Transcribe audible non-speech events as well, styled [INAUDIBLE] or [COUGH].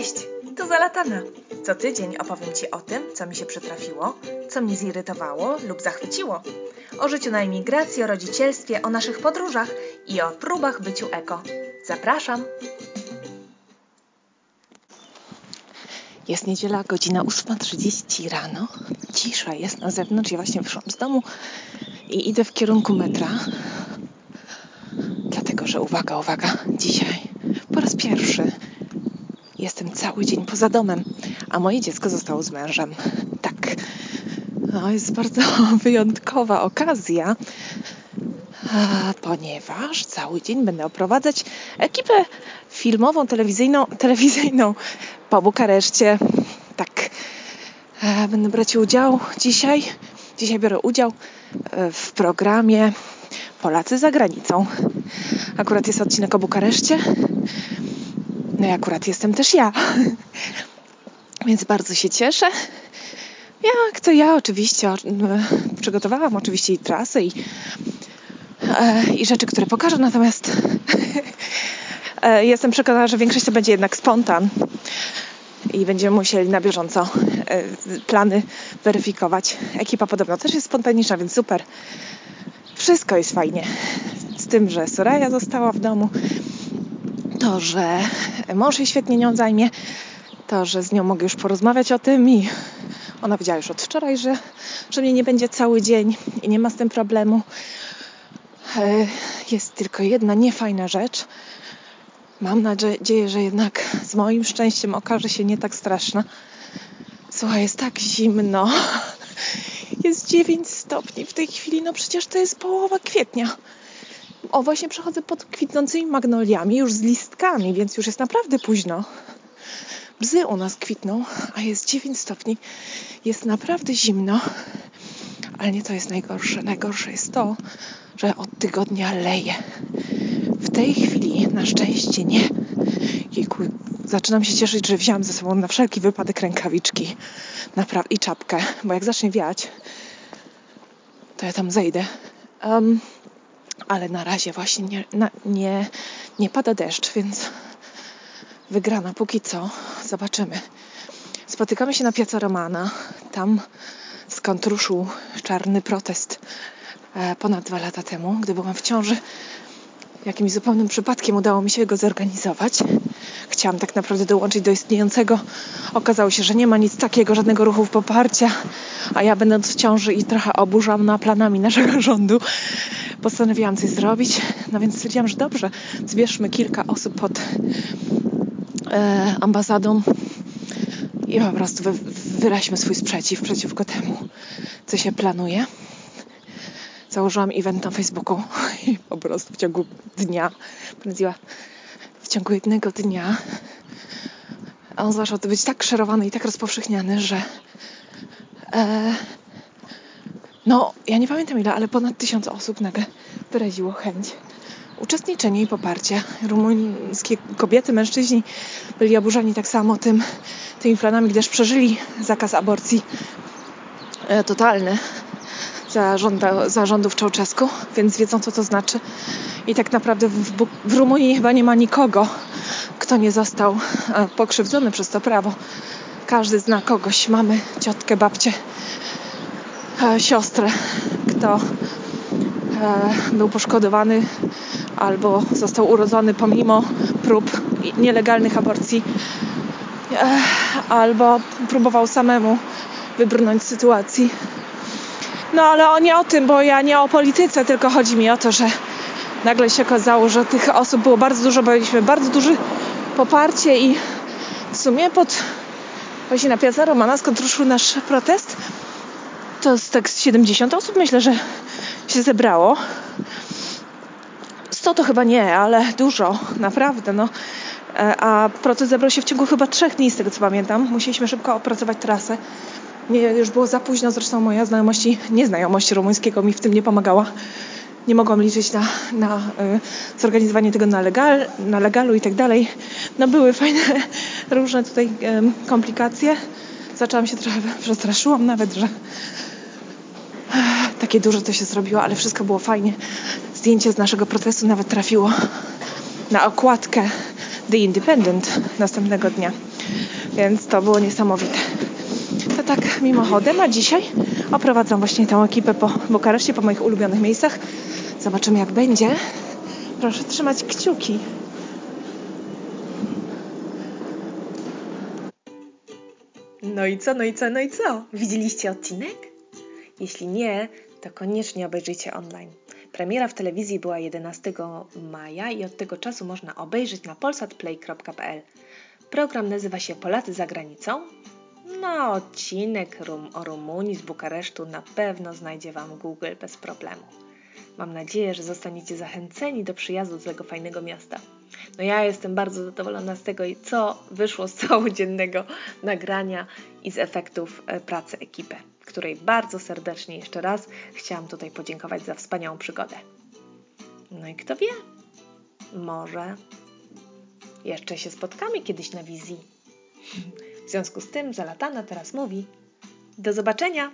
Cześć, tu Zalatana. Co tydzień opowiem Ci o tym, co mi się przytrafiło, co mnie zirytowało lub zachwyciło. O życiu na emigracji, o rodzicielstwie, o naszych podróżach i o próbach byciu eko. Zapraszam! Jest niedziela, godzina 8.30 rano. Cisza jest na zewnątrz. Ja właśnie wyszłam z domu i idę w kierunku metra. Dlatego, że uwaga, uwaga, dzisiaj po raz pierwszy jestem cały dzień poza domem, a moje dziecko zostało z mężem. Tak. No, jest bardzo [LAUGHS] wyjątkowa okazja, ponieważ cały dzień będę oprowadzać ekipę filmową, telewizyjną, telewizyjną po Bukareszcie. Tak. Będę brać udział dzisiaj. Dzisiaj biorę udział e, w programie Polacy za granicą. Akurat jest odcinek o Bukareszcie. No i akurat jestem też ja. [LAUGHS] Więc bardzo się cieszę. Jak to ja oczywiście przygotowałam oczywiście i trasę i, e, i rzeczy, które pokażę, natomiast [LAUGHS] e, jestem przekonana, że większość to będzie jednak spontan i będziemy musieli na bieżąco e, plany weryfikować. Ekipa podobno też jest spontaniczna, więc super. Wszystko jest fajnie. Z tym, że Soraya została w domu, to, że mąż się świetnie nią zajmie, to, że z nią mogę już porozmawiać o tym i ona wiedziała już od wczoraj, że, że mnie nie będzie cały dzień i nie ma z tym problemu. E, jest tylko jedna niefajna rzecz. Mam nadzieję, że jednak z moim szczęściem okaże się nie tak straszna. Słuchaj, jest tak zimno. Jest 9 stopni w tej chwili. No przecież to jest połowa kwietnia. O, właśnie przechodzę pod kwitnącymi magnoliami, już z listkami, więc już jest naprawdę późno. Bzy u nas kwitną, a jest 9 stopni. Jest naprawdę zimno. Ale nie to jest najgorsze. Najgorsze jest to, że od tygodnia leje. W tej chwili na szczęście nie. Jejku, zaczynam się cieszyć, że wziąłem ze sobą na wszelki wypadek rękawiczki i czapkę, bo jak zacznie wiać, to ja tam zejdę. Um, ale na razie właśnie nie, na, nie, nie pada deszcz, więc wygrana póki co. Zobaczymy. Spotykamy się na Piazza Romana, tam skąd ruszył czarny protest e, ponad dwa lata temu, gdy byłam w ciąży. Jakimś zupełnym przypadkiem udało mi się go zorganizować. Chciałam tak naprawdę dołączyć do istniejącego. Okazało się, że nie ma nic takiego, żadnego ruchu poparcia, a ja będąc w ciąży i trochę oburzona planami naszego rządu, postanowiłam coś zrobić. No więc stwierdziłam, że dobrze, zbierzmy kilka osób pod e, ambasadą i po prostu wy, wyraźmy swój sprzeciw przeciwko temu, co się planuje. Założyłam event na Facebooku [LAUGHS] i po prostu w ciągu dnia, powiedziała, w ciągu jednego dnia on zaczął być tak szerowany i tak rozpowszechniany, że e, no, ja nie pamiętam ile, ale ponad tysiąc osób nagle wyraziło chęć uczestniczenia i poparcia. Rumuńskie kobiety, mężczyźni byli oburzeni tak samo tym, tymi planami, gdyż przeżyli zakaz aborcji e, totalny za, rząda, za rządów Czałczesku, więc wiedzą, co to znaczy. I tak naprawdę w, w Rumunii chyba nie ma nikogo, kto nie został e, pokrzywdzony przez to prawo. Każdy zna kogoś. Mamy ciotkę, babcię, e, siostrę, kto e, był poszkodowany albo został urodzony pomimo prób nielegalnych aborcji, e, albo próbował samemu wybrnąć z sytuacji. No ale nie o tym, bo ja nie o polityce, tylko chodzi mi o to, że nagle się okazało, że tych osób było bardzo dużo, bo mieliśmy bardzo duże poparcie i w sumie pod właśnie na Piazza Romana, skąd ruszył nasz protest, to z tak 70 osób myślę, że się zebrało. 100 to chyba nie, ale dużo, naprawdę, no. E, a protest zebrał się w ciągu chyba trzech dni, z tego co pamiętam. Musieliśmy szybko opracować trasę. Nie, już było za późno, zresztą moja znajomość i nieznajomość rumuńskiego mi w tym nie pomagała. Nie mogłam liczyć na, na y, zorganizowanie tego na, legal, na legalu i tak dalej. No były fajne, [LAUGHS] różne tutaj y, komplikacje. Zaczęłam się trochę, [LAUGHS] przestraszyłam nawet, że takie duże to się zrobiło, ale wszystko było fajnie. Zdjęcie z naszego protestu nawet trafiło na okładkę The Independent następnego dnia. Więc to było niesamowite. To tak mimochodem, a dzisiaj oprowadzam właśnie tę ekipę po Bukareszcie, po moich ulubionych miejscach. Zobaczymy jak będzie. Proszę trzymać kciuki. No i co, no i co, no i co? Widzieliście odcinek? Jeśli nie, to koniecznie obejrzyjcie online. Premiera w telewizji była 11 maja i od tego czasu można obejrzeć na polsatplay.pl. Program nazywa się Polacy za granicą. No, odcinek rum o Rumunii z Bukaresztu na pewno znajdzie Wam Google bez problemu. Mam nadzieję, że zostaniecie zachęceni do przyjazdu do tego fajnego miasta. No ja jestem bardzo zadowolona z tego, co wyszło z całodziennego nagrania i z efektów e, pracy ekipy, której bardzo serdecznie jeszcze raz chciałam tutaj podziękować za wspaniałą przygodę. No i kto wie, może jeszcze się spotkamy kiedyś na wizji. W związku z tym Zalatana teraz mówi do zobaczenia!